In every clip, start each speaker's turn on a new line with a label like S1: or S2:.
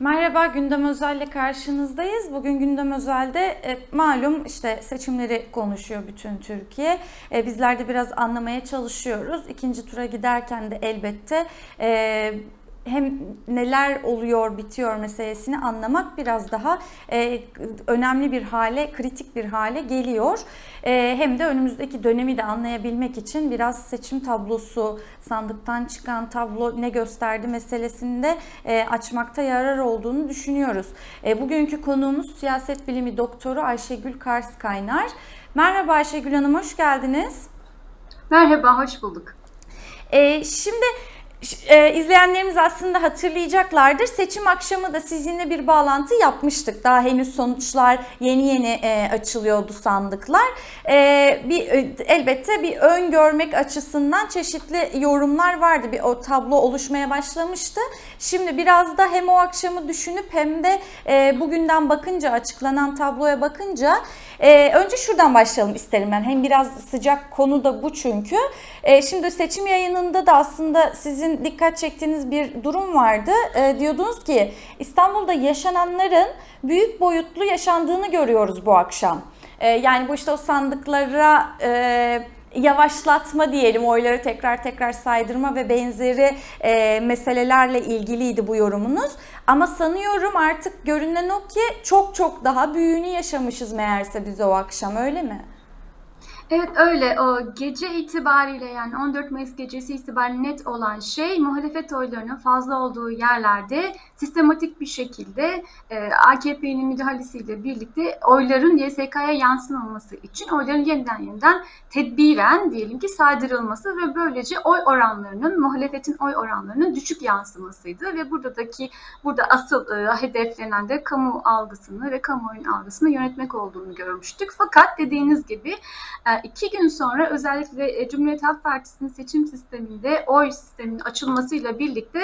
S1: Merhaba, Gündem Özel'le karşınızdayız. Bugün Gündem Özel'de e, malum işte seçimleri konuşuyor bütün Türkiye. E, bizler de biraz anlamaya çalışıyoruz. İkinci tura giderken de elbette e, hem neler oluyor, bitiyor meselesini anlamak biraz daha e, önemli bir hale, kritik bir hale geliyor. E, hem de önümüzdeki dönemi de anlayabilmek için biraz seçim tablosu, sandıktan çıkan tablo ne gösterdi meselesinde e, açmakta yarar olduğunu düşünüyoruz. E, bugünkü konuğumuz siyaset bilimi doktoru Ayşegül Kars Kaynar. Merhaba Ayşegül Hanım, hoş geldiniz.
S2: Merhaba, hoş bulduk.
S1: E, şimdi e, izleyenlerimiz aslında hatırlayacaklardır. Seçim akşamı da sizinle bir bağlantı yapmıştık. Daha henüz sonuçlar yeni yeni e, açılıyordu sandıklar. E, bir e, elbette bir öngörmek açısından çeşitli yorumlar vardı. Bir o tablo oluşmaya başlamıştı. Şimdi biraz da hem o akşamı düşünüp hem de e, bugünden bakınca açıklanan tabloya bakınca e, önce şuradan başlayalım isterim ben. Hem biraz sıcak konu da bu çünkü. E, şimdi seçim yayınında da aslında sizin dikkat çektiğiniz bir durum vardı. E, diyordunuz ki İstanbul'da yaşananların büyük boyutlu yaşandığını görüyoruz bu akşam. E, yani bu işte o sandıklara e, yavaşlatma diyelim oyları tekrar tekrar saydırma ve benzeri e, meselelerle ilgiliydi bu yorumunuz. Ama sanıyorum artık görünen o ki çok çok daha büyüğünü yaşamışız meğerse biz o akşam öyle mi?
S2: Evet öyle. O gece itibariyle yani 14 Mayıs gecesi itibariyle net olan şey muhalefet oylarının fazla olduğu yerlerde sistematik bir şekilde e, AKP'nin müdahalesiyle birlikte oyların YSK'ya yansımaması için oyların yeniden yeniden tedbiren diyelim ki saydırılması ve böylece oy oranlarının muhalefetin oy oranlarının düşük yansımasıydı ve buradaki burada asıl e, hedeflenen de kamu algısını ve kamuoyunun algısını yönetmek olduğunu görmüştük. Fakat dediğiniz gibi e, iki gün sonra özellikle e, Cumhuriyet Halk Partisi'nin seçim sisteminde oy sisteminin açılmasıyla birlikte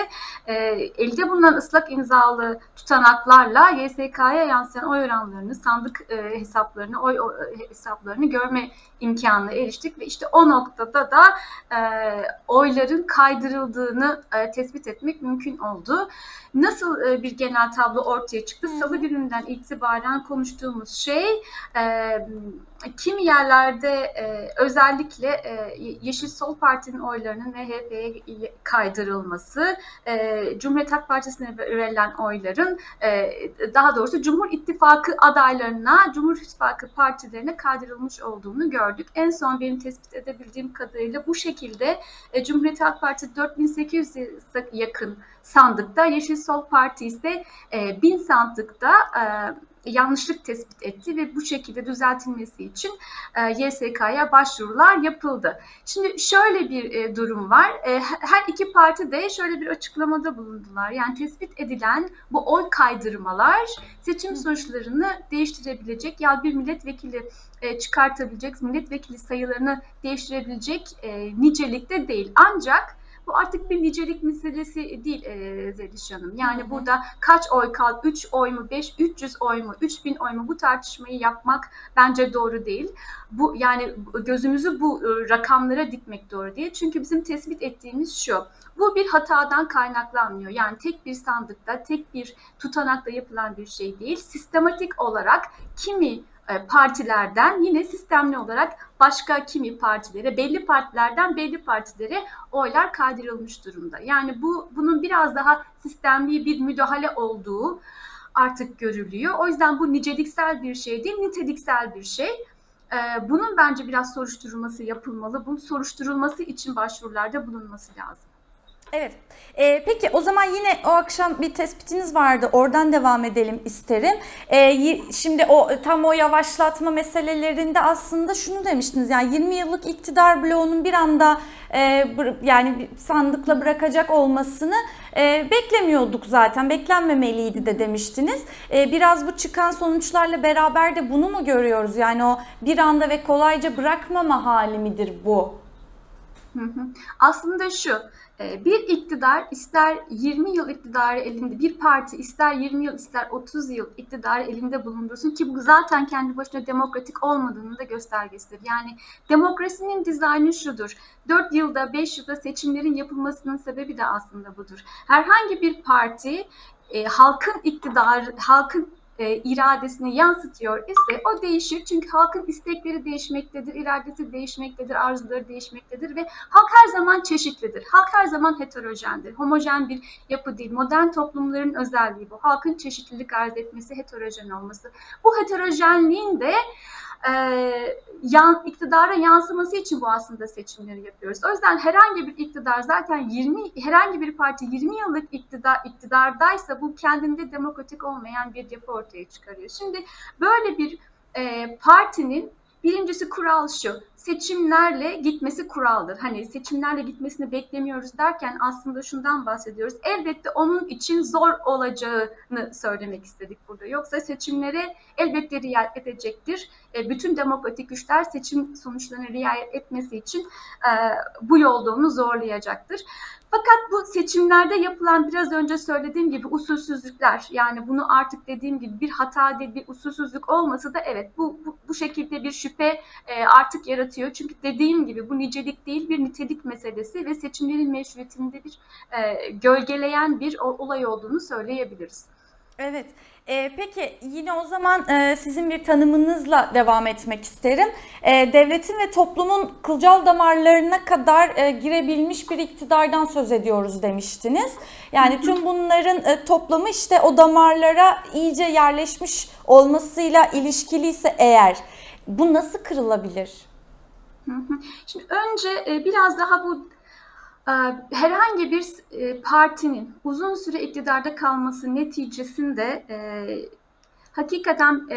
S2: e, elde bulunan ıslak imzalı tutanaklarla YSK'ya yansıyan oy oranlarını, sandık e, hesaplarını, oy o, hesaplarını görme imkanına eriştik ve işte o noktada da e, oyların kaydırıldığını e, tespit etmek mümkün oldu. Nasıl e, bir genel tablo ortaya çıktı? Salı gününden itibaren konuştuğumuz şey e, kimi yerlerde e, özellikle e, Yeşil Sol Parti'nin oylarının MHP'ye kaydırılması, e, Cumhuriyet Halk Partisi'ne verilen oyların e, daha doğrusu Cumhur İttifakı adaylarına, Cumhur İttifakı partilerine kaydırılmış olduğunu gördük. En son benim tespit edebildiğim kadarıyla bu şekilde e, Cumhuriyet Halk Partisi 4800'e yakın sandıkta, Yeşil Sol Parti ise e, 1000 sandıkta e, yanlışlık tespit etti ve bu şekilde düzeltilmesi için e, YSK'ya başvurular yapıldı. Şimdi şöyle bir e, durum var. E, her iki parti de şöyle bir açıklamada bulundular. Yani tespit edilen bu oy kaydırmalar seçim sonuçlarını değiştirebilecek ya bir milletvekili e, çıkartabilecek, milletvekili sayılarını değiştirebilecek e, nicelikte değil. Ancak bu artık bir nicelik meselesi değil e, Zeliş Hanım. Yani hı hı. burada kaç oy kal, 3 oy mu, 5, 300 oy mu, 3000 oy mu bu tartışmayı yapmak bence doğru değil. Bu yani gözümüzü bu rakamlara dikmek doğru değil. Çünkü bizim tespit ettiğimiz şu. Bu bir hatadan kaynaklanmıyor. Yani tek bir sandıkta, tek bir tutanakta yapılan bir şey değil. Sistematik olarak kimi partilerden yine sistemli olarak başka kimi partilere, belli partilerden belli partilere oylar kaydırılmış durumda. Yani bu bunun biraz daha sistemli bir müdahale olduğu artık görülüyor. O yüzden bu niceliksel bir şey değil, niteliksel bir şey. Bunun bence biraz soruşturulması yapılmalı. Bunun soruşturulması için başvurularda bulunması lazım.
S1: Evet. Ee, peki o zaman yine o akşam bir tespitiniz vardı. Oradan devam edelim isterim. Ee, şimdi o tam o yavaşlatma meselelerinde aslında şunu demiştiniz. Yani 20 yıllık iktidar bloğunun bir anda e, yani sandıkla bırakacak olmasını e, beklemiyorduk zaten. Beklenmemeliydi de demiştiniz. E, biraz bu çıkan sonuçlarla beraber de bunu mu görüyoruz? Yani o bir anda ve kolayca bırakmama hali midir bu?
S2: Aslında şu, bir iktidar ister 20 yıl iktidarı elinde, bir parti ister 20 yıl ister 30 yıl iktidarı elinde bulundursun ki bu zaten kendi başına demokratik olmadığını da göstergesidir. Yani demokrasinin dizaynı şudur. 4 yılda 5 yılda seçimlerin yapılmasının sebebi de aslında budur. Herhangi bir parti e, halkın iktidar, halkın e, iradesini yansıtıyor ise o değişir. Çünkü halkın istekleri değişmektedir, iradesi değişmektedir, arzuları değişmektedir ve halk her zaman çeşitlidir. Halk her zaman heterojendir. Homojen bir yapı değil. Modern toplumların özelliği bu. Halkın çeşitlilik arz etmesi, heterojen olması. Bu heterojenliğin de e, yan, iktidara yansıması için bu aslında seçimleri yapıyoruz. O yüzden herhangi bir iktidar zaten 20 herhangi bir parti 20 yıllık iktidar iktidardaysa bu kendinde demokratik olmayan bir yapı ortaya çıkarıyor. Şimdi böyle bir e, partinin birincisi kural şu. Seçimlerle gitmesi kuraldır. Hani seçimlerle gitmesini beklemiyoruz derken aslında şundan bahsediyoruz. Elbette onun için zor olacağını söylemek istedik burada. Yoksa seçimlere elbette riayet edecektir. E, bütün demokratik güçler seçim sonuçlarına riayet etmesi için e, bu yolda onu zorlayacaktır. Fakat bu seçimlerde yapılan biraz önce söylediğim gibi usulsüzlükler yani bunu artık dediğim gibi bir hata değil bir usulsüzlük olması da evet bu bu, bu şekilde bir şüphe e, artık yaratıyor. Çünkü dediğim gibi bu nicelik değil bir nitelik meselesi ve seçimlerin meşruiyetinde bir e, gölgeleyen bir olay olduğunu söyleyebiliriz.
S1: Evet. Ee, peki yine o zaman e, sizin bir tanımınızla devam etmek isterim. E, devletin ve toplumun kılcal damarlarına kadar e, girebilmiş bir iktidardan söz ediyoruz demiştiniz. Yani tüm bunların e, toplamı işte o damarlara iyice yerleşmiş olmasıyla ilişkiliyse eğer bu nasıl kırılabilir?
S2: Şimdi önce e, biraz daha bu e, herhangi bir e, partinin uzun süre iktidarda kalması neticesinde hakikaten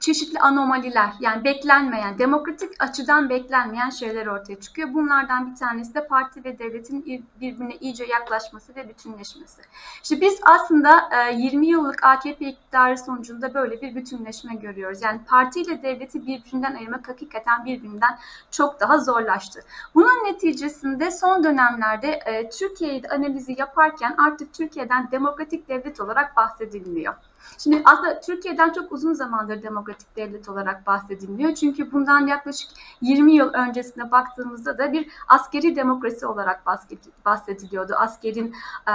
S2: çeşitli anomaliler yani beklenmeyen, demokratik açıdan beklenmeyen şeyler ortaya çıkıyor. Bunlardan bir tanesi de parti ve devletin birbirine iyice yaklaşması ve bütünleşmesi. İşte biz aslında 20 e, yıllık AKP iktidarı sonucunda böyle bir bütünleşme görüyoruz. Yani parti ile devleti birbirinden ayırmak hakikaten birbirinden çok daha zorlaştı. Bunun neticesinde son dönemlerde e, Türkiye'de analizi yaparken artık Türkiye'den demokratik devlet olarak bahsedilmiyor. Şimdi aslında Türkiye'den çok uzun zamandır demokratik devlet olarak bahsedilmiyor. Çünkü bundan yaklaşık 20 yıl öncesine baktığımızda da bir askeri demokrasi olarak bahsediliyordu. Askerin e,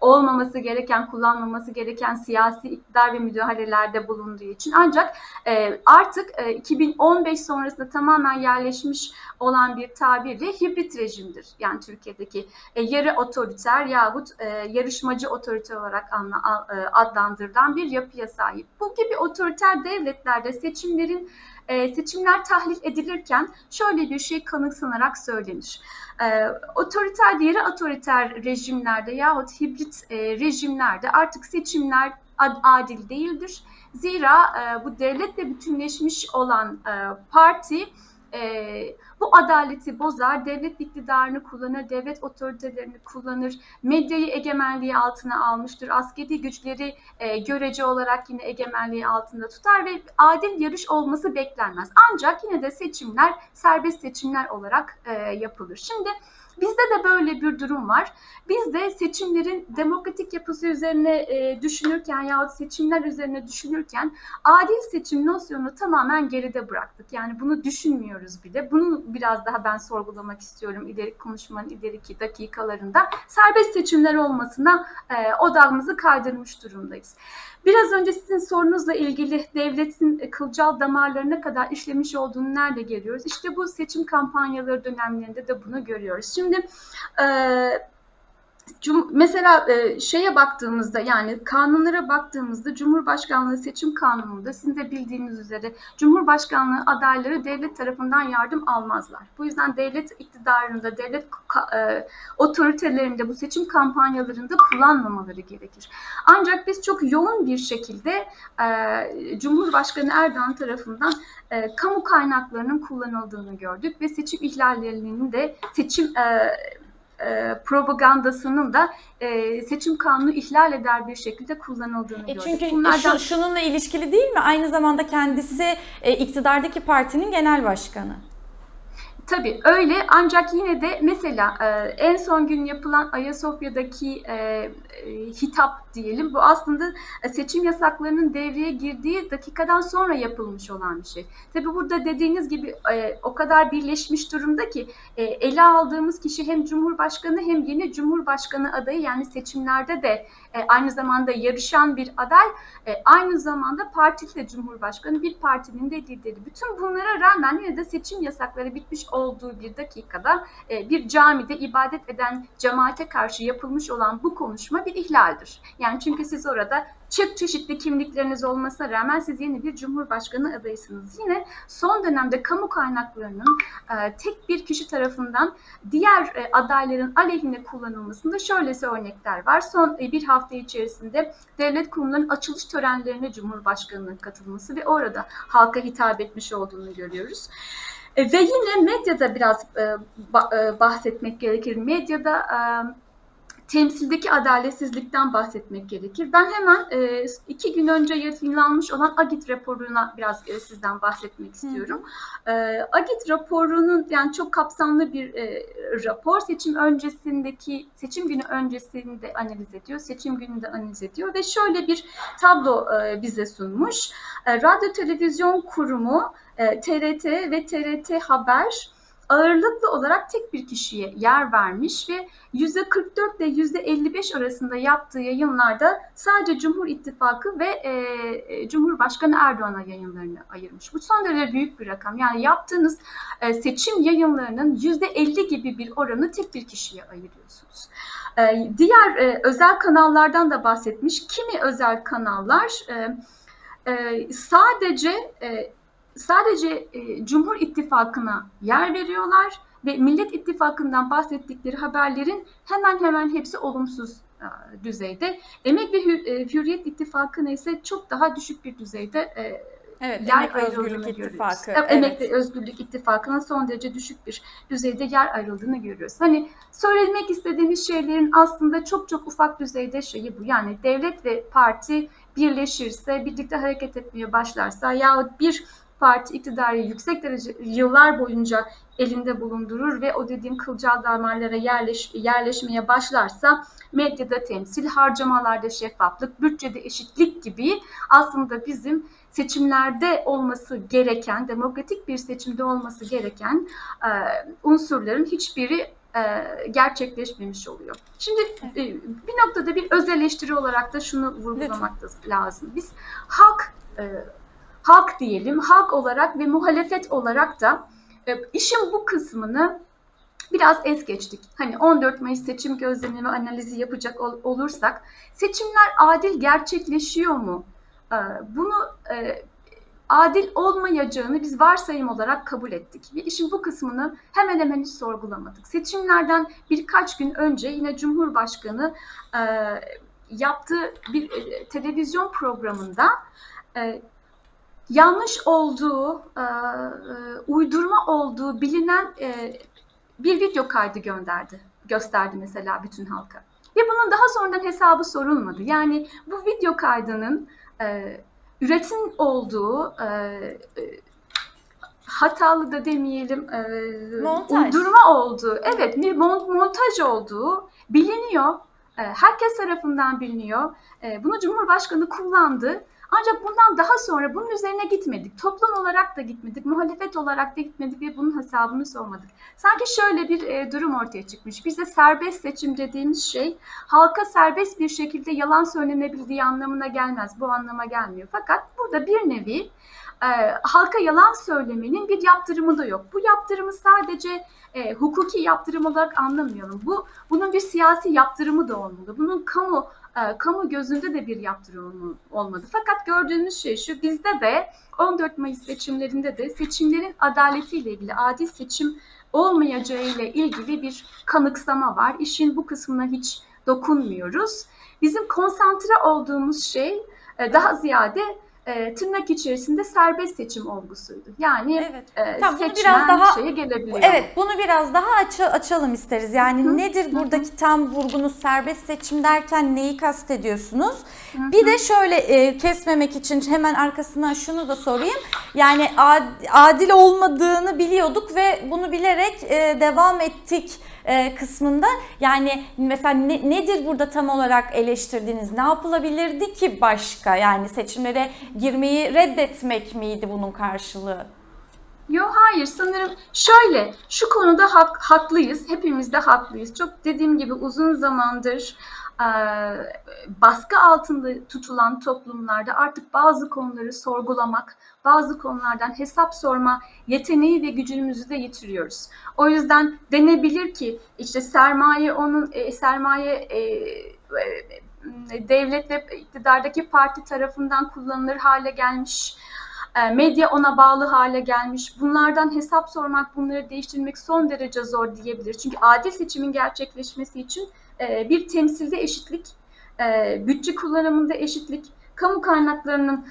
S2: olmaması gereken, kullanmaması gereken siyasi iktidar ve müdahalelerde bulunduğu için. Ancak e, artık e, 2015 sonrasında tamamen yerleşmiş olan bir tabirle hibrit rejimdir. Yani Türkiye'deki e, yarı otoriter yahut e, yarışmacı otorite olarak anla, e, adlandırılan bir yapıya sahip. Bu gibi otoriter devletlerde seçimlerin e, seçimler tahlil edilirken şöyle bir şey kanıksanarak söylenir. E, otoriter diğeri otoriter rejimlerde yahut hibrit e, rejimlerde artık seçimler ad, adil değildir. Zira e, bu devletle bütünleşmiş olan e, parti e, bu adaleti bozar, devlet iktidarını kullanır, devlet otoritelerini kullanır, medyayı egemenliği altına almıştır, askeri güçleri e, görece olarak yine egemenliği altında tutar ve adil yarış olması beklenmez. Ancak yine de seçimler serbest seçimler olarak e, yapılır. Şimdi Bizde de böyle bir durum var. Biz de seçimlerin demokratik yapısı üzerine e, düşünürken yahut seçimler üzerine düşünürken adil seçim nosyonunu tamamen geride bıraktık. Yani bunu düşünmüyoruz bile. Bunu biraz daha ben sorgulamak istiyorum ileri konuşmanın ileriki dakikalarında. Serbest seçimler olmasına e, odağımızı kaydırmış durumdayız. Biraz önce sizin sorunuzla ilgili devletin kılcal damarlarına kadar işlemiş olduğunu nerede görüyoruz? İşte bu seçim kampanyaları dönemlerinde de bunu görüyoruz. Şimdi e, Mesela e, şeye baktığımızda yani kanunlara baktığımızda Cumhurbaşkanlığı seçim kanununda sizin de bildiğiniz üzere Cumhurbaşkanlığı adayları devlet tarafından yardım almazlar. Bu yüzden devlet iktidarında, devlet e, otoritelerinde bu seçim kampanyalarında kullanmamaları gerekir. Ancak biz çok yoğun bir şekilde e, Cumhurbaşkanı Erdoğan tarafından kamu kaynaklarının kullanıldığını gördük ve seçim ihlallerinin de seçim e, propagandasının da e, seçim kanunu ihlal eder bir şekilde kullanıldığını e
S1: gördük. Çünkü Bunlardan... şu, şununla ilişkili değil mi? Aynı zamanda kendisi e, iktidardaki partinin genel başkanı.
S2: Tabii öyle ancak yine de mesela e, en son gün yapılan Ayasofya'daki e, e, hitap diyelim. Bu aslında e, seçim yasaklarının devreye girdiği dakikadan sonra yapılmış olan bir şey. Tabi burada dediğiniz gibi e, o kadar birleşmiş durumda ki e, ele aldığımız kişi hem Cumhurbaşkanı hem yeni Cumhurbaşkanı adayı yani seçimlerde de aynı zamanda yarışan bir aday, aynı zamanda partili de Cumhurbaşkanı, bir partinin de lideri. Bütün bunlara rağmen yine de seçim yasakları bitmiş olduğu bir dakikada bir camide ibadet eden cemaate karşı yapılmış olan bu konuşma bir ihlaldir. Yani çünkü siz orada çok çeşitli kimlikleriniz olmasına rağmen siz yeni bir cumhurbaşkanı adayısınız. Yine son dönemde kamu kaynaklarının e, tek bir kişi tarafından diğer e, adayların aleyhine kullanılmasında şöylesi örnekler var. Son e, bir hafta içerisinde devlet kurumlarının açılış törenlerine Cumhurbaşkanı'nın katılması ve orada halka hitap etmiş olduğunu görüyoruz. E, ve yine medyada biraz e, e, bahsetmek gerekir. Medyada e, temsildeki adaletsizlikten bahsetmek gerekir. Ben hemen e, iki gün önce yayınlanmış olan Agit raporuna biraz e, sizden bahsetmek istiyorum. E, Agit raporunun yani çok kapsamlı bir e, rapor. Seçim öncesindeki, seçim günü öncesinde analiz ediyor, seçim gününde analiz ediyor ve şöyle bir tablo e, bize sunmuş. E, Radyo Televizyon Kurumu, e, TRT ve TRT Haber ağırlıklı olarak tek bir kişiye yer vermiş ve %44 ile %55 arasında yaptığı yayınlarda sadece Cumhur İttifakı ve e, Cumhurbaşkanı Erdoğan'a yayınlarını ayırmış. Bu son derece büyük bir rakam. Yani yaptığınız e, seçim yayınlarının %50 gibi bir oranı tek bir kişiye ayırıyorsunuz. E, diğer e, özel kanallardan da bahsetmiş. Kimi özel kanallar e, e, sadece e, sadece e, Cumhur İttifakı'na yer veriyorlar ve Millet İttifakı'ndan bahsettikleri haberlerin hemen hemen hepsi olumsuz e, düzeyde. Emek ve e, Hürriyet İttifakı'na ise çok daha düşük bir düzeyde e,
S1: Evet,
S2: yer
S1: Emek Özgürlük. İttifakı.
S2: Evet, Emek ve Özgürlük İttifakı'nın son derece düşük bir düzeyde yer ayrıldığını görüyoruz. Hani söylemek istediğimiz şeylerin aslında çok çok ufak düzeyde şeyi bu. Yani devlet ve parti birleşirse, birlikte hareket etmeye başlarsa yahut bir parti iktidarı yüksek derece yıllar boyunca elinde bulundurur ve o dediğim kılcal damarlara yerleş, yerleşmeye başlarsa medyada temsil, harcamalarda şeffaflık, bütçede eşitlik gibi aslında bizim seçimlerde olması gereken, demokratik bir seçimde olması gereken e, unsurların hiçbiri e, gerçekleşmemiş oluyor. Şimdi e, bir noktada bir öz eleştiri olarak da şunu vurgulamak da lazım. Biz halk e, halk diyelim, halk olarak ve muhalefet olarak da e, işin bu kısmını biraz es geçtik. Hani 14 Mayıs seçim gözlemi ve analizi yapacak ol- olursak seçimler adil gerçekleşiyor mu? E, bunu e, adil olmayacağını biz varsayım olarak kabul ettik. Ve işin bu kısmını hemen hemen hiç sorgulamadık. Seçimlerden birkaç gün önce yine Cumhurbaşkanı yaptığı bir televizyon programında yanlış olduğu, e, e, uydurma olduğu bilinen e, bir video kaydı gönderdi, gösterdi mesela bütün halka. Ve bunun daha sonradan hesabı sorulmadı. Yani bu video kaydının e, üretim olduğu, e, e, hatalı da demeyelim, e,
S1: Montaj.
S2: uydurma olduğu, evet bir mon- montaj olduğu biliniyor. E, herkes tarafından biliniyor. E, bunu Cumhurbaşkanı kullandı. Ancak bundan daha sonra bunun üzerine gitmedik. Toplum olarak da gitmedik, muhalefet olarak da gitmedik ve bunun hesabını sormadık. Sanki şöyle bir e, durum ortaya çıkmış. Bizde serbest seçim dediğimiz şey halka serbest bir şekilde yalan söylenebildiği anlamına gelmez. Bu anlama gelmiyor. Fakat burada bir nevi e, halka yalan söylemenin bir yaptırımı da yok. Bu yaptırımı sadece e, hukuki yaptırım olarak anlamayalım. Bu bunun bir siyasi yaptırımı da olmalı. Bunun kamu e, kamu gözünde de bir yaptırım olmadı. Fakat gördüğünüz şey şu bizde de 14 Mayıs seçimlerinde de seçimlerin adaletiyle ilgili adil seçim olmayacağı ile ilgili bir kanıksama var. İşin bu kısmına hiç dokunmuyoruz. Bizim konsantre olduğumuz şey e, daha ziyade e, tırnak içerisinde serbest seçim olgusuydu. Yani
S1: Evet.
S2: e,
S1: Tamam,
S2: seçmen
S1: biraz daha-
S2: şeye gelebiliyor.
S1: Evet bunu biraz daha aç- açalım isteriz. Yani
S2: Hı hı.
S1: nedir buradaki tam vurgunuz serbest seçim derken neyi kastediyorsunuz? Bir de şöyle e, kesmemek için hemen arkasından şunu da sorayım. Yani ad- adil olmadığını biliyorduk ve bunu bilerek e, devam ettik e, kısmında yani mesela ne- nedir burada tam olarak eleştirdiğiniz? Ne yapılabilirdi ki başka? Yani seçimlere girmeyi reddetmek miydi bunun karşılığı?
S2: Yok hayır sanırım şöyle şu konuda hak, haklıyız. Hepimiz de haklıyız. Çok dediğim gibi uzun zamandır e, baskı altında tutulan toplumlarda artık bazı konuları sorgulamak, bazı konulardan hesap sorma yeteneği ve gücümüzü de yitiriyoruz. O yüzden denebilir ki işte sermaye onun e, sermaye e, e, devlet ve iktidardaki parti tarafından kullanılır hale gelmiş. E, Medya ona bağlı hale gelmiş. Bunlardan hesap sormak, bunları değiştirmek son derece zor diyebilir. Çünkü adil seçimin gerçekleşmesi için e, bir temsilde eşitlik, e, bütçe kullanımında eşitlik, kamu kaynaklarının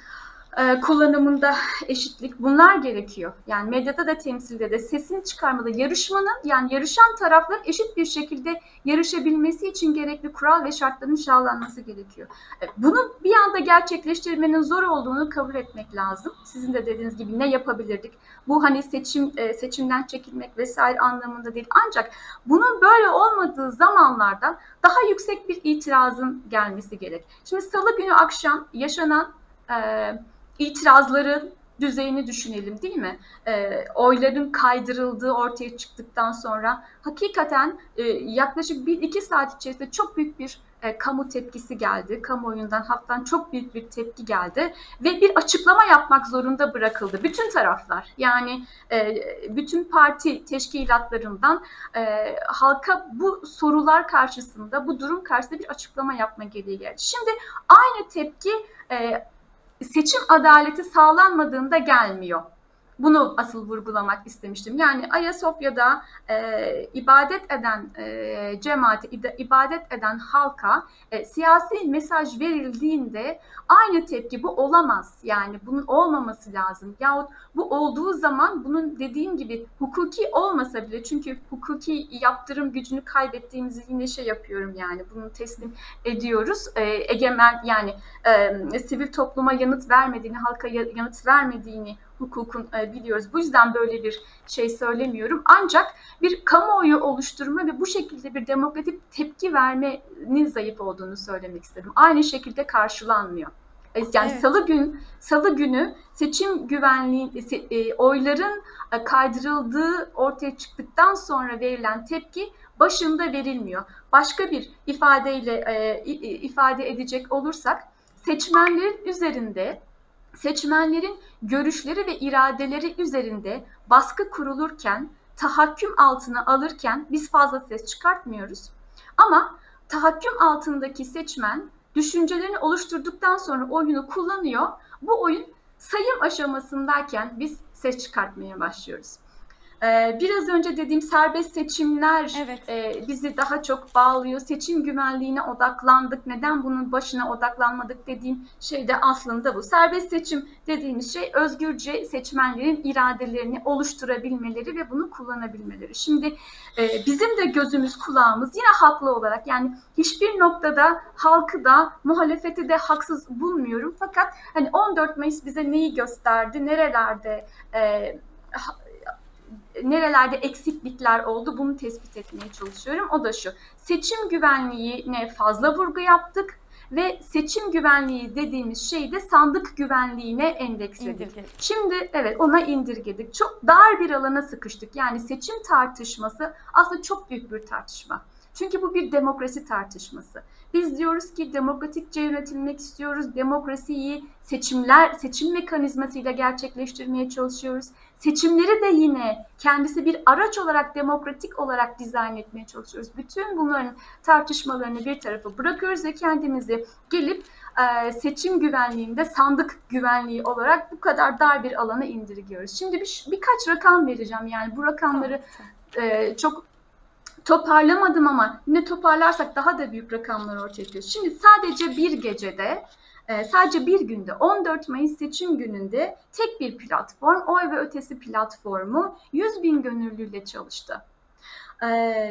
S2: e, kullanımında eşitlik bunlar gerekiyor. Yani medyada da temsilde de sesini çıkarmada yarışmanın yani yarışan tarafların eşit bir şekilde yarışabilmesi için gerekli kural ve şartların sağlanması gerekiyor. E, Bunu bir anda gerçekleştirmenin zor olduğunu kabul etmek lazım. Sizin de dediğiniz gibi ne yapabilirdik? Bu hani seçim e, seçimden çekilmek vesaire anlamında değil. Ancak bunun böyle olmadığı zamanlarda daha yüksek bir itirazın gelmesi gerek. Şimdi Salı günü akşam yaşanan e, itirazların düzeyini düşünelim değil mi? E, oyların kaydırıldığı ortaya çıktıktan sonra hakikaten e, yaklaşık 1-2 saat içerisinde çok büyük bir e, kamu tepkisi geldi. Kamuoyundan halktan çok büyük bir tepki geldi ve bir açıklama yapmak zorunda bırakıldı. Bütün taraflar yani e, bütün parti teşkilatlarından e, halka bu sorular karşısında, bu durum karşısında bir açıklama yapma gereği geldi. Şimdi aynı tepki e, seçim adaleti sağlanmadığında gelmiyor. Bunu asıl vurgulamak istemiştim. Yani Ayasofya'da e, ibadet eden e, cemaate, ida- ibadet eden halka e, siyasi mesaj verildiğinde aynı tepki bu olamaz. Yani bunun olmaması lazım. Yahut bu olduğu zaman bunun dediğim gibi hukuki olmasa bile çünkü hukuki yaptırım gücünü kaybettiğimizi yine şey yapıyorum yani bunu teslim ediyoruz. E, egemen yani e, sivil topluma yanıt vermediğini, halka ya- yanıt vermediğini hukukun e, biliyoruz. Bu yüzden böyle bir şey söylemiyorum. Ancak bir kamuoyu oluşturma ve bu şekilde bir demokratik tepki vermenin zayıf olduğunu söylemek istedim. Aynı şekilde karşılanmıyor. E, Yani
S1: Evet.
S2: salı gün salı günü seçim güvenliği se- e, oyların e, kaydırıldığı ortaya çıktıktan sonra verilen tepki başında verilmiyor. Başka bir ifadeyle e, ifade edecek olursak seçmenlerin üzerinde seçmenlerin görüşleri ve iradeleri üzerinde baskı kurulurken, tahakküm altına alırken biz fazla ses çıkartmıyoruz. Ama tahakküm altındaki seçmen düşüncelerini oluşturduktan sonra oyunu kullanıyor. Bu oyun sayım aşamasındayken biz ses çıkartmaya başlıyoruz. Ee, biraz önce dediğim serbest seçimler
S1: Evet.
S2: e, bizi daha çok bağlıyor. Seçim güvenliğine odaklandık. Neden bunun başına odaklanmadık dediğim şey de aslında bu. Serbest seçim dediğimiz şey özgürce seçmenlerin iradelerini oluşturabilmeleri ve bunu kullanabilmeleri. Şimdi e, bizim de gözümüz kulağımız yine haklı olarak yani hiçbir noktada halkı da muhalefeti de haksız bulmuyorum. Fakat hani 14 Mayıs bize neyi gösterdi? Nerelerde e, nerelerde eksiklikler oldu bunu tespit etmeye çalışıyorum. O da şu. Seçim güvenliğine fazla vurgu yaptık ve seçim güvenliği dediğimiz şeyi de sandık güvenliğine endeksledik.
S1: İndirgedik.
S2: Şimdi evet ona indirgedik. Çok dar bir alana sıkıştık. Yani seçim tartışması aslında çok büyük bir tartışma. Çünkü bu bir demokrasi tartışması. Biz diyoruz ki demokratikçe yönetilmek istiyoruz. Demokrasiyi seçimler, seçim mekanizmasıyla gerçekleştirmeye çalışıyoruz. Seçimleri de yine kendisi bir araç olarak demokratik olarak dizayn etmeye çalışıyoruz. Bütün bunların tartışmalarını bir tarafa bırakıyoruz ve kendimizi gelip e, seçim güvenliğinde sandık güvenliği olarak bu kadar dar bir alana indirgiyoruz. Şimdi bir, birkaç rakam vereceğim. Yani bu rakamları e, çok toparlamadım ama yine toparlarsak daha da büyük rakamlar ortaya çıkıyor. Şimdi sadece bir gecede, e, sadece bir günde 14 Mayıs seçim gününde tek bir platform, oy ve ötesi platformu 100 bin gönüllüyle çalıştı. E,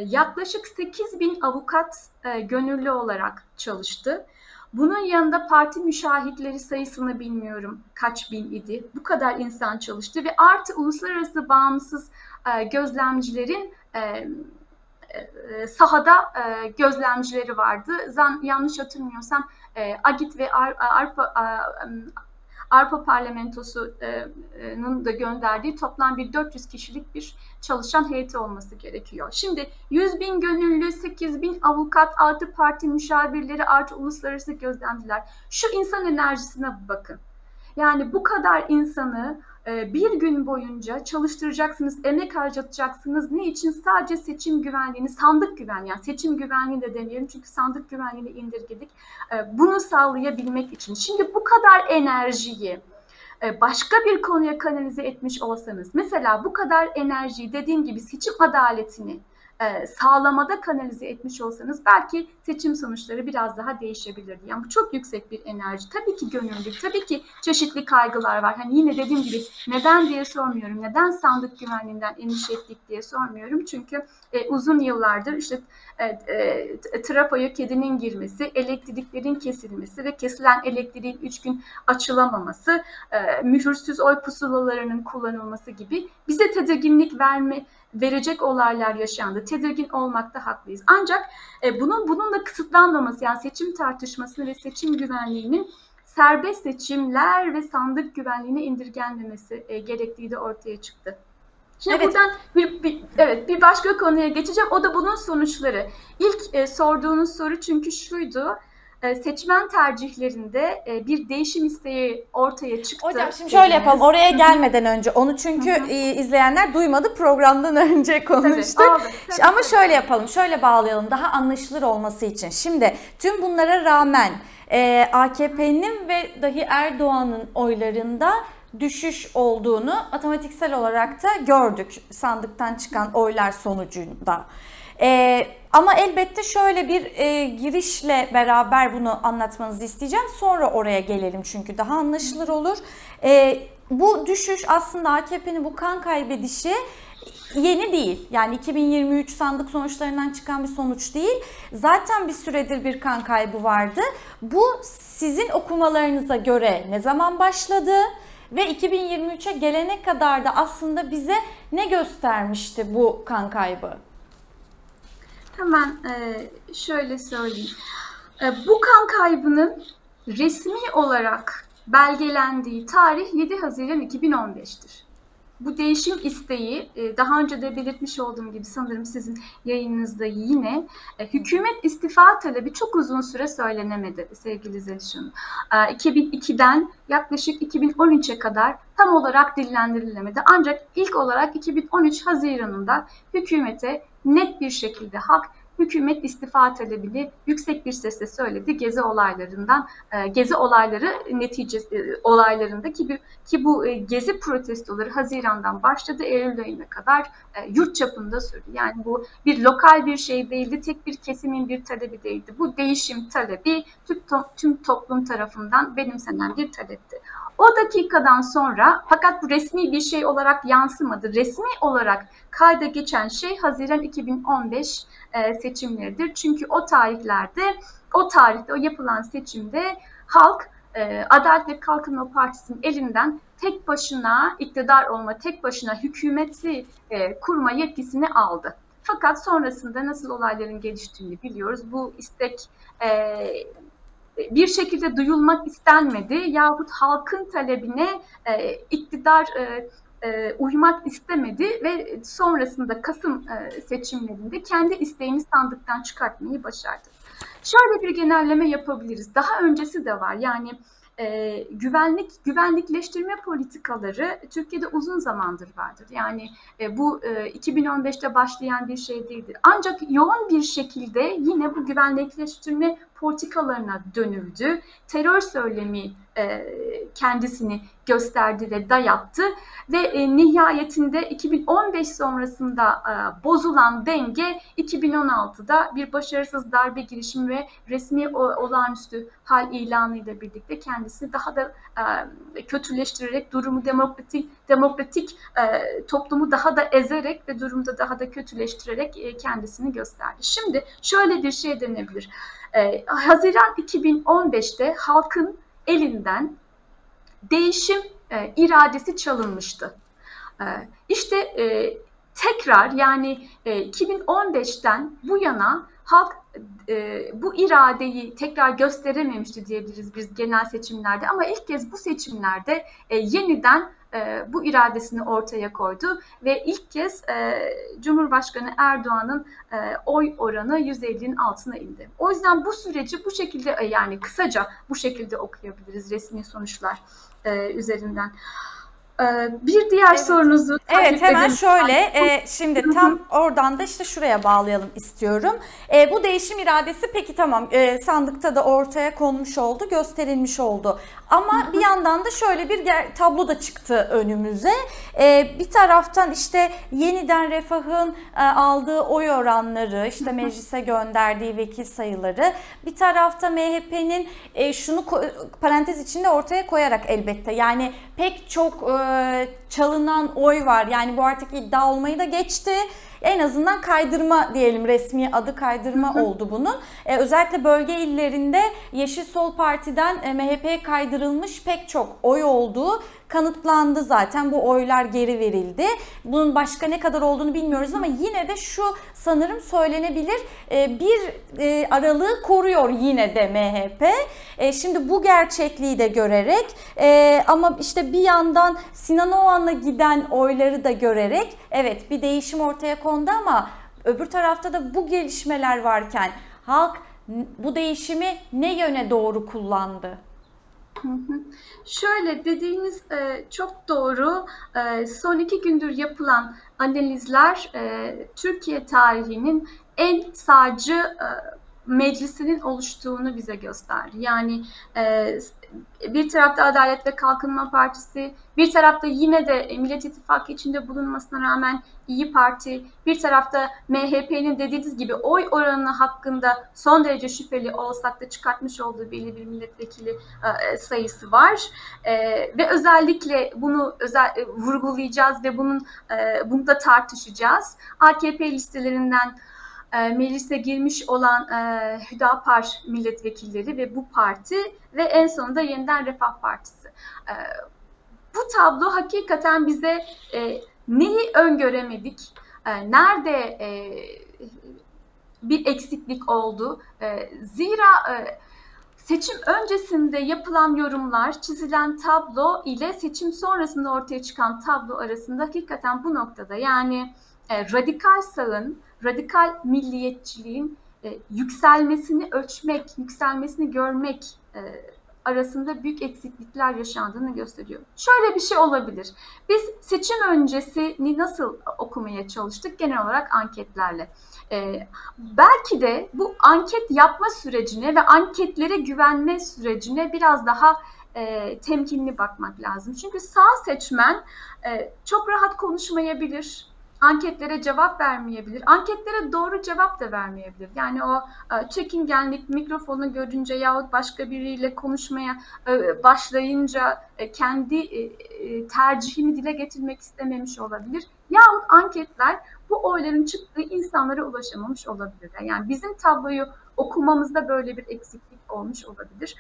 S2: yaklaşık 8 bin avukat e, gönüllü olarak çalıştı. Bunun yanında parti müşahitleri sayısını bilmiyorum kaç bin idi. Bu kadar insan çalıştı ve artı uluslararası bağımsız e, gözlemcilerin e, sahada gözlemcileri vardı. Yanlış hatırlamıyorsam e, Agit ve Ar, Arpa a- Arpa Parlamentosu'nun da gönderdiği toplam bir 400 kişilik bir çalışan heyeti olması gerekiyor. Şimdi 100 bin gönüllü, 8 bin avukat, artı parti müşavirleri, artı uluslararası gözlemciler. Şu insan enerjisine bakın. Yani bu kadar insanı e, bir gün boyunca çalıştıracaksınız, emek harcatacaksınız. Ne için? Sadece seçim güvenliğini, sandık güvenliği, yani seçim güvenliği de demeyelim çünkü sandık güvenliğini indirgedik. E, Bunu sağlayabilmek için. Şimdi bu kadar enerjiyi e, başka bir konuya kanalize etmiş olsanız, mesela bu kadar enerjiyi dediğim gibi seçim adaletini e, sağlamada kanalize etmiş olsanız belki seçim sonuçları biraz daha değişebilirdi. Yani bu çok yüksek bir enerji. Tabii ki gönüllülük, tabii ki çeşitli kaygılar var. Hani yine dediğim gibi neden diye sormuyorum. Neden sandık güvenliğinden endişe ettik diye sormuyorum. Çünkü e, uzun yıllardır işte e, e, trafoya kedinin girmesi, elektriklerin kesilmesi ve kesilen elektriğin 3 gün açılamaması, e, mühürsüz oy pusulalarının kullanılması gibi bize tedirginlik verme verecek olaylar yaşandı. Tedirgin olmakta haklıyız. Ancak e, bunun bununla kısıtlanmaması yani seçim tartışmasını ve seçim güvenliğinin serbest seçimler ve sandık güvenliğine indirgenmemesi e, gerektiği de ortaya çıktı. Şimdi
S1: Evet.
S2: buradan bir, bir- evet bir başka konuya geçeceğim. O da bunun sonuçları. İlk e, sorduğunuz soru çünkü şuydu. E, seçmen tercihlerinde e, bir değişim isteği ortaya çıktı.
S1: Hocam şimdi şöyle
S2: dediniz.
S1: yapalım. Oraya gelmeden önce onu çünkü e, izleyenler duymadı. Programdan önce
S2: Tabii,
S1: konuştuk.
S2: aldık. Tabii,
S1: Ama
S2: tabii.
S1: şöyle yapalım, şöyle bağlayalım daha anlaşılır olması için. Şimdi tüm bunlara rağmen e, AKP'nin ve dahi Erdoğan'ın oylarında düşüş olduğunu matematiksel olarak da gördük sandıktan çıkan oylar sonucunda. E, ama elbette şöyle bir e, girişle beraber bunu anlatmanızı isteyeceğim. Sonra oraya gelelim çünkü daha anlaşılır olur. E, bu düşüş aslında AKP'nin bu kan kaybedişi yeni değil. Yani 2023 sandık sonuçlarından çıkan bir sonuç değil. Zaten bir süredir bir kan kaybı vardı. Bu sizin okumalarınıza göre ne zaman başladı? Ve 2023'e gelene kadar da aslında bize ne göstermişti bu kan kaybı?
S2: Hemen e, şöyle söyleyeyim. E, bu kan kaybının resmi olarak belgelendiği tarih 7 Haziran 2015'tir. Bu değişim isteği e, daha önce de belirtmiş olduğum gibi sanırım sizin yayınınızda yine e, hükümet istifa talebi çok uzun süre söylenemedi sevgili Zelişan. E, 2002'den yaklaşık 2013'e kadar tam olarak dillendirilemedi. Ancak ilk olarak 2013 Haziran'ında hükümete net bir şekilde halk hükümet istifa talebini yüksek bir sesle söyledi. Gezi olaylarından, e, gezi olayları neticesi e, olaylarında ki, ki bu e, gezi protestoları Haziran'dan başladı Eylül ayına kadar yurt çapında sürdü. Yani bu bir lokal bir şey değildi, tek bir kesimin bir talebi değildi. Bu değişim talebi tüm, tüm toplum tarafından benimsenen bir talepti. O dakikadan sonra fakat bu resmi bir şey olarak yansımadı. Resmi olarak kayda geçen şey Haziran 2015 e, seçimleridir. Çünkü o tarihlerde, o tarihte, o yapılan seçimde halk e, Adalet ve Kalkınma Partisi'nin elinden tek başına iktidar olma, tek başına hükümeti e, kurma yetkisini aldı. Fakat sonrasında nasıl olayların geliştiğini biliyoruz. Bu istek e, bir şekilde duyulmak istenmedi yahut halkın talebine e, iktidar e, e, uymak istemedi ve sonrasında Kasım e, seçimlerinde kendi isteğini sandıktan çıkartmayı başardı. Şöyle bir genelleme yapabiliriz. Daha öncesi de var. Yani e, güvenlik güvenlikleştirme politikaları Türkiye'de uzun zamandır vardır. Yani e, bu e, 2015'te başlayan bir şey değildir. Ancak yoğun bir şekilde yine bu güvenlikleştirme politikalarına dönüldü. Terör söylemi e, kendisini gösterdi ve dayattı ve e, nihayetinde 2015 sonrasında e, bozulan denge 2016'da bir başarısız darbe girişimi ve resmi o, olağanüstü hal ilanıyla birlikte kendisini daha da e, kötüleştirerek durumu demokratik demokratik e, toplumu daha da ezerek ve durumda daha da kötüleştirerek e, kendisini gösterdi. Şimdi şöyle bir şey denebilir. E, Haziran 2015'te halkın elinden değişim e, iradesi çalınmıştı. E, işte e, tekrar yani e, 2015'ten bu yana halk e, bu iradeyi tekrar gösterememişti diyebiliriz biz genel seçimlerde ama ilk kez bu seçimlerde e, yeniden e, bu iradesini ortaya koydu ve ilk kez e, Cumhurbaşkanı Erdoğan'ın e, oy oranı 150'nin altına indi. O yüzden bu süreci bu şekilde e, yani kısaca bu şekilde okuyabiliriz resmi sonuçlar e, üzerinden. E, bir diğer
S1: Evet.
S2: sorunuzu
S1: Evet hemen
S2: edelim.
S1: şöyle e, şimdi tam oradan da işte şuraya bağlayalım istiyorum. E, bu değişim iradesi peki tamam e, sandıkta da ortaya konmuş oldu gösterilmiş oldu. Ama bir yandan da şöyle bir tablo da çıktı önümüze. E, bir taraftan işte yeniden refahın e, aldığı oy oranları işte meclise gönderdiği vekil sayıları bir tarafta MHP'nin e, şunu parantez içinde ortaya koyarak elbette yani pek çok e, çalınan oy var. Yani bu artık iddia olmayı da geçti. En azından kaydırma diyelim resmi adı kaydırma oldu bunun. E, özellikle bölge illerinde Yeşil Sol Parti'den e, MHP'ye kaydırılmış pek çok oy olduğu kanıtlandı zaten. Bu oylar geri verildi. Bunun başka ne kadar olduğunu bilmiyoruz ama yine de şu sanırım söylenebilir e, bir e, aralığı koruyor yine de MHP. E, şimdi bu gerçekliği de görerek e, ama işte bir yandan Sinan Oğan'a giden oyları da görerek evet bir değişim ortaya kondu ama öbür tarafta da bu gelişmeler varken halk bu değişimi ne yöne doğru kullandı?
S2: Şöyle dediğiniz e, çok doğru. E, son iki gündür yapılan analizler e, Türkiye tarihinin en sağcı meclisinin oluştuğunu bize gösterdi. Yani e, bir tarafta Adalet ve Kalkınma Partisi, bir tarafta yine de Millet İttifakı içinde bulunmasına rağmen İyi Parti, bir tarafta MHP'nin dediğiniz gibi oy oranı hakkında son derece şüpheli olsak da çıkartmış olduğu belli bir milletvekili e, sayısı var. E, ve özellikle bunu özel e, vurgulayacağız ve bunun e, bunu da tartışacağız. AKP listelerinden e, meclise girmiş olan e, Hüdapar milletvekilleri ve bu parti ve en sonunda yeniden Refah Partisi. E, bu tablo hakikaten bize e, neyi öngöremedik, e, nerede e, bir eksiklik oldu. E, zira e, seçim öncesinde yapılan yorumlar, çizilen tablo ile seçim sonrasında ortaya çıkan tablo arasında hakikaten bu noktada yani e, radikal sağın, radikal milliyetçiliğin e, yükselmesini ölçmek, yükselmesini görmek e, arasında büyük eksiklikler yaşandığını gösteriyor. Şöyle bir şey olabilir. Biz seçim öncesini nasıl okumaya çalıştık? Genel olarak anketlerle. Ee, belki de bu anket yapma sürecine ve anketlere güvenme sürecine biraz daha e, temkinli bakmak lazım. Çünkü sağ seçmen e, çok rahat konuşmayabilir, anketlere cevap vermeyebilir, anketlere doğru cevap da vermeyebilir. Yani o e, çekingenlik, mikrofonu görünce yahut başka biriyle konuşmaya e, başlayınca e, kendi tercihini dile getirmek istememiş olabilir. Yahut anketler bu oyların çıktığı insanlara ulaşamamış olabilirler. Yani bizim tabloyu okumamızda böyle bir eksiklik olmuş olabilir.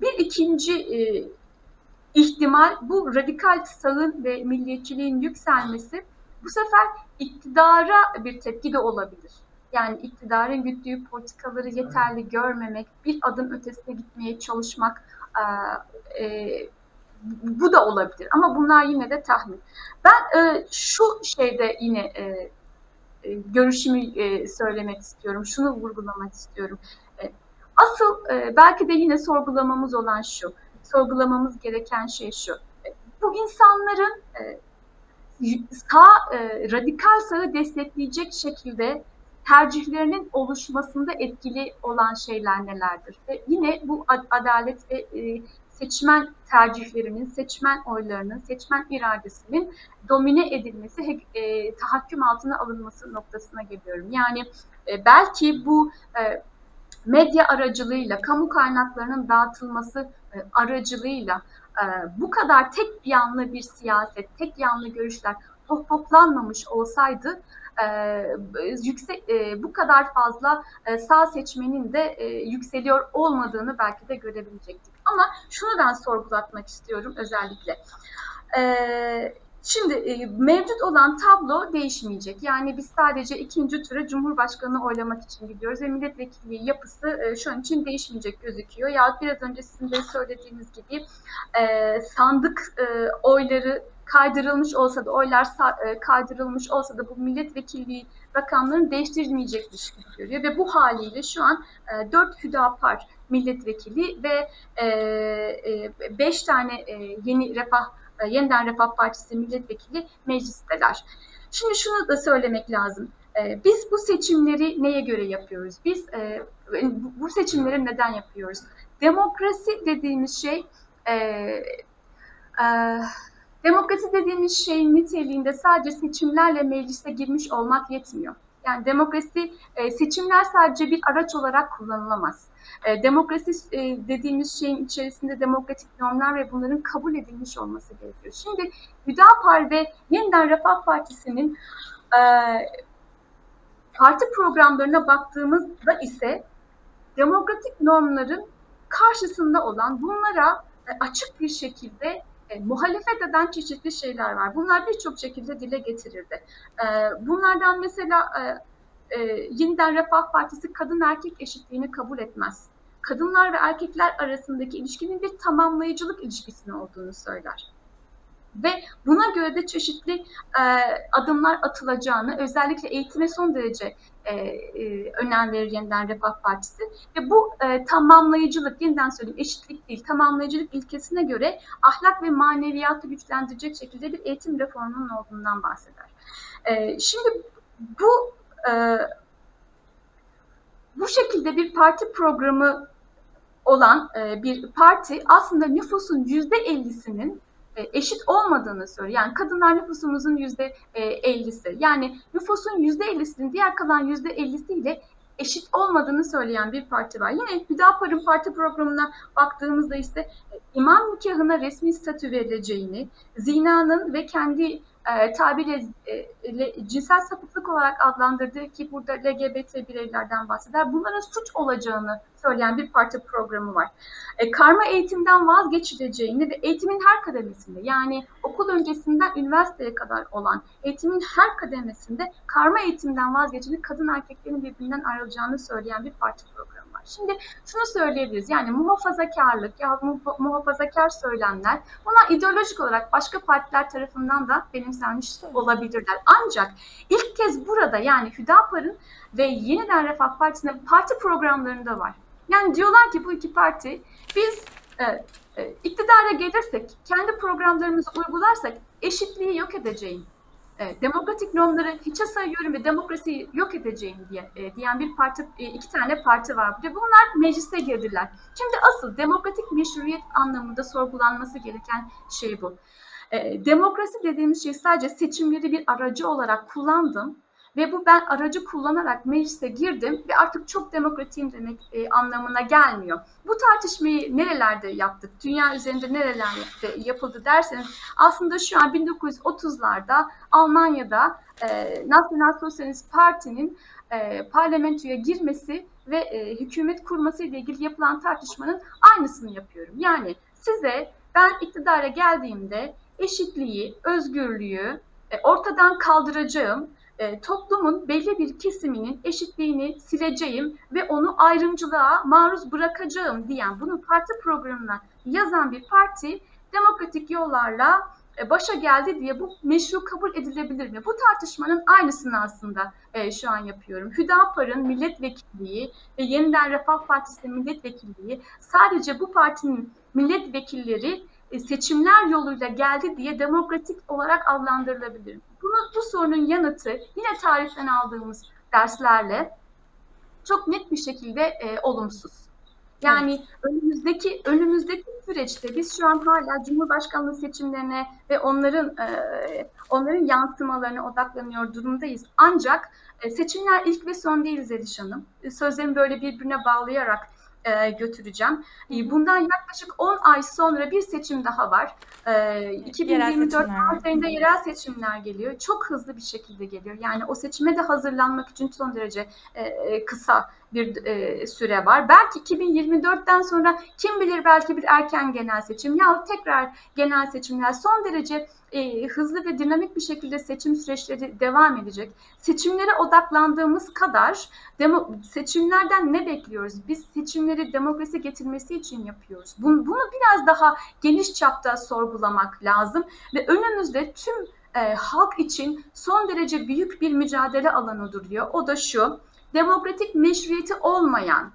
S2: Bir ikinci ihtimal bu radikal sağın ve milliyetçiliğin yükselmesi bu sefer iktidara bir tepki de olabilir. Yani iktidarın güttüğü politikaları yeterli görmemek, bir adım ötesine gitmeye çalışmak e, bu da olabilir. Ama bunlar yine de tahmin. Ben e, şu şeyde yine e, görüşümü e, söylemek istiyorum. Şunu vurgulamak istiyorum. E, asıl e, belki de yine sorgulamamız olan şu. Sorgulamamız gereken şey şu. E, bu insanların e, sağ e, radikal sağı destekleyecek şekilde tercihlerinin oluşmasında etkili olan şeyler nelerdir? Ve yine bu adalet ve e, seçmen tercihlerinin, seçmen oylarının, seçmen iradesinin domine edilmesi, e, tahakküm altına alınması noktasına geliyorum. Yani e, belki bu e, medya aracılığıyla, kamu kaynaklarının dağıtılması e, aracılığıyla e, bu kadar tek yanlı bir siyaset, tek yanlı görüşler toplanmamış olsaydı e, yüksek e, bu kadar fazla e, sağ seçmenin de e, yükseliyor olmadığını belki de görebilecektik. Ama şunu ben sorgulatmak istiyorum özellikle. E, Şimdi e, mevcut olan tablo değişmeyecek. Yani biz sadece ikinci tura Cumhurbaşkanı'nı oylamak için gidiyoruz ve milletvekilliği yapısı e, şu an için değişmeyecek gözüküyor. Ya biraz önce sizin de söylediğiniz gibi e, sandık e, oyları kaydırılmış olsa da oylar e, kaydırılmış olsa da bu milletvekilliği rakamlarını değiştirmeyecekmiş gibi görüyor ve bu haliyle şu an e, 4 Hüdapar milletvekili ve 5 tane e, yeni refah e, yeniden Refah Partisi milletvekili meclisteler. Şimdi şunu da söylemek lazım. E, Biz bu seçimleri neye göre yapıyoruz? Biz e, bu- seçimleri neden yapıyoruz? Demokrasi dediğimiz şey demokrasi dediğimiz şeyin niteliğinde sadece seçimlerle meclise girmiş olmak yetmiyor. Yani demokrasi e, seçimler sadece bir araç olarak kullanılamaz. E, demokrasi e, dediğimiz şeyin içerisinde demokratik normlar ve bunların kabul edilmiş olması gerekiyor. Şimdi Hüdapar ve Yeniden Refah Partisi'nin e, parti programlarına baktığımızda ise demokratik normların karşısında olan bunlara açık bir şekilde e, muhalefet eden çeşitli şeyler var. Bunlar birçok şekilde dile getirildi. E, bunlardan mesela e, e, Yeniden Refah Partisi kadın erkek eşitliğini kabul etmez. Kadınlar ve erkekler arasındaki ilişkinin bir tamamlayıcılık ilişkisinin olduğunu söyler. Ve buna göre de çeşitli e, adımlar atılacağını, özellikle eğitime son derece e, e, önem Yeniden Refah Partisi. Ve bu e, tamamlayıcılık, yeniden söyleyeyim eşitlik değil, tamamlayıcılık ilkesine göre ahlak ve maneviyatı güçlendirecek şekilde bir eğitim reformunun olduğundan bahseder. E, şimdi bu e, bu şekilde bir parti programı olan e, bir parti aslında nüfusun yüzde ellisinin eşit olmadığını söylüyor. Yani kadınlar nüfusumuzun yüzde e, ellisi. Yani nüfusun yüzde ellisinin diğer kalan yüzde ellisiyle eşit olmadığını söyleyen bir parti var. Yine Hüdapar'ın parti programına baktığımızda ise e, imam nikahına resmi statü verileceğini, zinanın ve kendi e, tabiriyle e, cinsel sapıklık olarak adlandırdığı ki burada LGBT bireylerden bahseder. Bunların suç olacağını söyleyen bir parti programı var. E, karma eğitimden vazgeçileceğini ve eğitimin her kademesinde yani okul öncesinden üniversiteye kadar olan eğitimin her kademesinde karma eğitimden vazgeçilip kadın erkeklerin birbirinden ayrılacağını söyleyen bir parti programı var. Şimdi şunu söyleyebiliriz yani muhafazakarlık ya muha- muhafazakar söylemler bunlar ideolojik olarak başka partiler tarafından da benimsenmiş olabilirler. Ancak ilk kez burada yani Hüdapar'ın ve Yeniden Refah Partisi'nin parti programlarında var. Yani diyorlar ki bu iki parti biz e, e, iktidara gelirsek, kendi programlarımızı uygularsak eşitliği yok edeceğim, e, demokratik normları hiçe sayıyorum ve demokrasiyi yok edeceğim diye e, diyen bir parti, e, iki tane parti var. Ve bunlar meclise girdiler. Şimdi asıl demokratik meşruiyet anlamında sorgulanması gereken şey bu. E, demokrasi dediğimiz şey sadece seçimleri bir aracı olarak kullandım ve bu ben aracı kullanarak meclise girdim ve artık çok demokratiyim demek e, anlamına gelmiyor. Bu tartışmayı nerelerde yaptık? Dünya üzerinde nerelerde yapıldı derseniz aslında şu an 1930'larda Almanya'da e, Nasyonal Sosyalist Parti'nin e, parlamentoya girmesi ve e, hükümet kurması ile ilgili yapılan tartışmanın aynısını yapıyorum. Yani size ben iktidara geldiğimde eşitliği, özgürlüğü e, ortadan kaldıracağım e, toplumun belli bir kesiminin eşitliğini sileceğim ve onu ayrımcılığa maruz bırakacağım diyen bunu parti programına yazan bir parti demokratik yollarla e, başa geldi diye bu meşru kabul edilebilir mi? Bu tartışmanın aynısını aslında e, şu an yapıyorum. Hüdapar'ın milletvekilliği ve Yeniden Refah Partisi'nin milletvekilliği sadece bu partinin milletvekilleri seçimler yoluyla geldi diye demokratik olarak adlandırılabilir. Bunu, bu sorunun yanıtı yine tarihten aldığımız derslerle çok net bir şekilde e, olumsuz. Yani önümüzdeki önümüzdeki süreçte biz şu an hala Cumhurbaşkanlığı seçimlerine ve onların e, onların yansımalarına odaklanıyor durumdayız. Ancak e, seçimler ilk ve son değil Zeliş Hanım. E, Sözlerimi böyle birbirine bağlayarak e, götüreceğim. E, Bundan yaklaşık 10 ay sonra bir seçim daha var. E, 2024
S1: seçimler var.
S2: Mart ayında yerel seçimler geliyor. Çok hızlı bir şekilde geliyor. Yani o seçime de hazırlanmak için son derece e, e, kısa bir e, süre var. Belki 2024'ten sonra kim bilir belki bir erken genel seçim ya tekrar genel seçimler son derece e, hızlı ve dinamik bir şekilde seçim süreçleri devam edecek. Seçimlere odaklandığımız kadar demo, seçimlerden ne bekliyoruz? Biz seçimleri demokrasi getirmesi için yapıyoruz. Bunu, bunu biraz daha geniş çapta sorgulamak lazım ve önümüzde tüm e, halk için son derece büyük bir mücadele alanı duruyor. O da şu, demokratik meşruiyeti olmayan,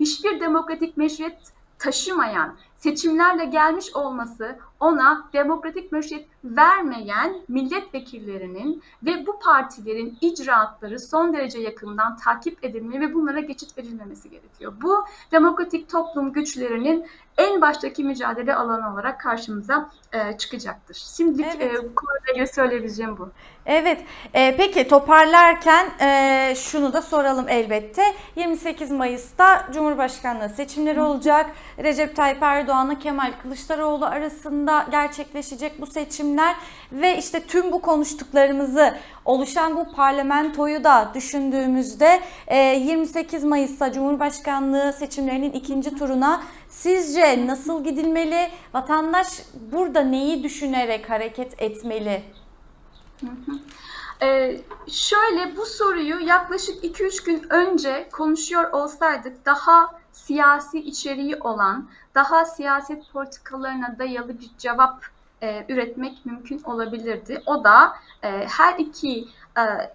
S2: hiçbir demokratik meşruiyet taşımayan seçimlerle gelmiş olması ona demokratik meşruiyet vermeyen milletvekillerinin ve bu partilerin icraatları son derece yakından takip edilmeli ve bunlara geçit verilmemesi gerekiyor. Bu demokratik toplum güçlerinin en baştaki mücadele alanı olarak karşımıza e, çıkacaktır. Şimdilik
S1: Evet.
S2: e, bu konuyla söyleyebileceğim bu.
S1: Evet, e, peki toparlarken e, şunu da soralım elbette. 28 Mayıs'ta Cumhurbaşkanlığı seçimleri olacak. Recep Tayyip Erdoğan'la Kemal Kılıçdaroğlu arasında gerçekleşecek bu seçimler ve işte tüm bu konuştuklarımızı oluşan bu parlamentoyu da düşündüğümüzde e, 28 Mayıs'ta Cumhurbaşkanlığı seçimlerinin ikinci turuna sizce nasıl gidilmeli? Vatandaş burada neyi düşünerek hareket etmeli?
S2: Ee, şöyle bu soruyu yaklaşık 2-3 gün önce konuşuyor olsaydık daha siyasi içeriği olan, daha siyaset politikalarına dayalı bir cevap e, üretmek mümkün olabilirdi. O da e, her iki e,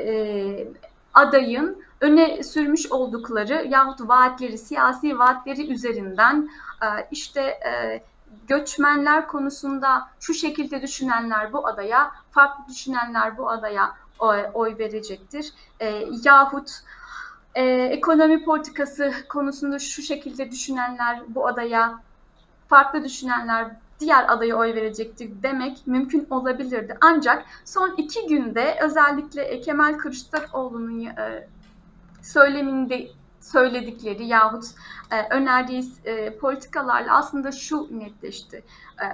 S2: e, adayın öne sürmüş oldukları yahut vaatleri, siyasi vaatleri üzerinden e, işte e, göçmenler konusunda şu şekilde düşünenler bu adaya, farklı düşünenler bu adaya oy, verecektir. E, yahut e, ekonomi politikası konusunda şu şekilde düşünenler bu adaya, farklı düşünenler diğer adaya oy verecektir demek mümkün olabilirdi. Ancak son iki günde özellikle Kemal Kılıçdaroğlu'nun e, söyleminde söyledikleri yahut e, önerdiği e, politikalarla aslında şu netleşti. E,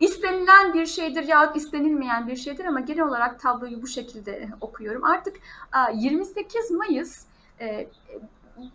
S2: istenilen bir şeydir yahut istenilmeyen bir şeydir ama genel olarak tabloyu bu şekilde okuyorum. Artık e, 28 Mayıs e,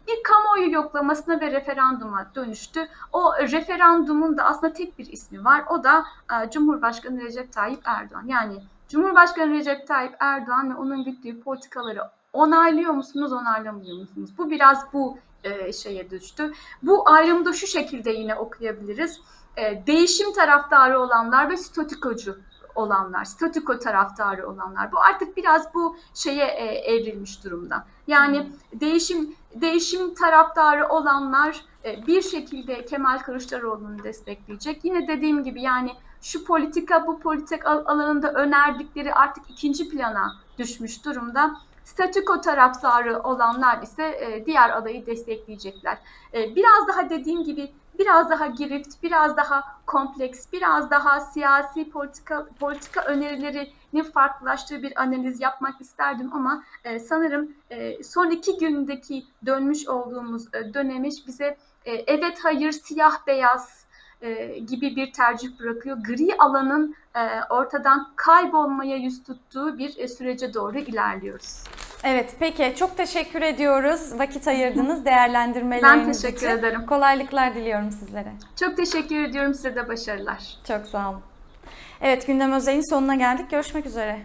S2: bir kamuoyu yoklamasına ve referanduma dönüştü. O referandumun da aslında tek bir ismi var. O da e, Cumhurbaşkanı Recep Tayyip Erdoğan. Yani Cumhurbaşkanı Recep Tayyip Erdoğan ve onun güttüğü politikaları onaylıyor musunuz, onaylamıyor musunuz? Bu biraz bu e, şeye düştü. Bu ayrımı da şu şekilde yine okuyabiliriz. E, değişim taraftarı olanlar ve statükocu olanlar, statüko taraftarı olanlar. Bu artık biraz bu şeye e, evrilmiş durumda. Yani değişim değişim taraftarı olanlar e, bir şekilde Kemal Kılıçdaroğlu'nu destekleyecek. Yine dediğim gibi yani şu politika bu politik al- alanında önerdikleri artık ikinci plana düşmüş durumda. Statüko taraftarı olanlar ise e, diğer adayı destekleyecekler. E, biraz daha dediğim gibi biraz daha girift, biraz daha kompleks, biraz daha siyasi politika politika önerilerinin farklılaştığı bir analiz yapmak isterdim ama e, sanırım e, son iki gündeki dönmüş olduğumuz e, dönemiş bize e, evet hayır siyah beyaz e, gibi bir tercih bırakıyor. Gri alanın e, ortadan kaybolmaya yüz tuttuğu bir e, sürece doğru ilerliyoruz.
S1: Evet peki çok teşekkür ediyoruz. Vakit ayırdınız değerlendirmeleriniz
S2: Ben teşekkür
S1: için.
S2: ederim.
S1: Kolaylıklar diliyorum sizlere.
S2: Çok teşekkür ediyorum size de başarılar.
S1: Çok sağ olun. Evet gündem özelin sonuna geldik. Görüşmek üzere.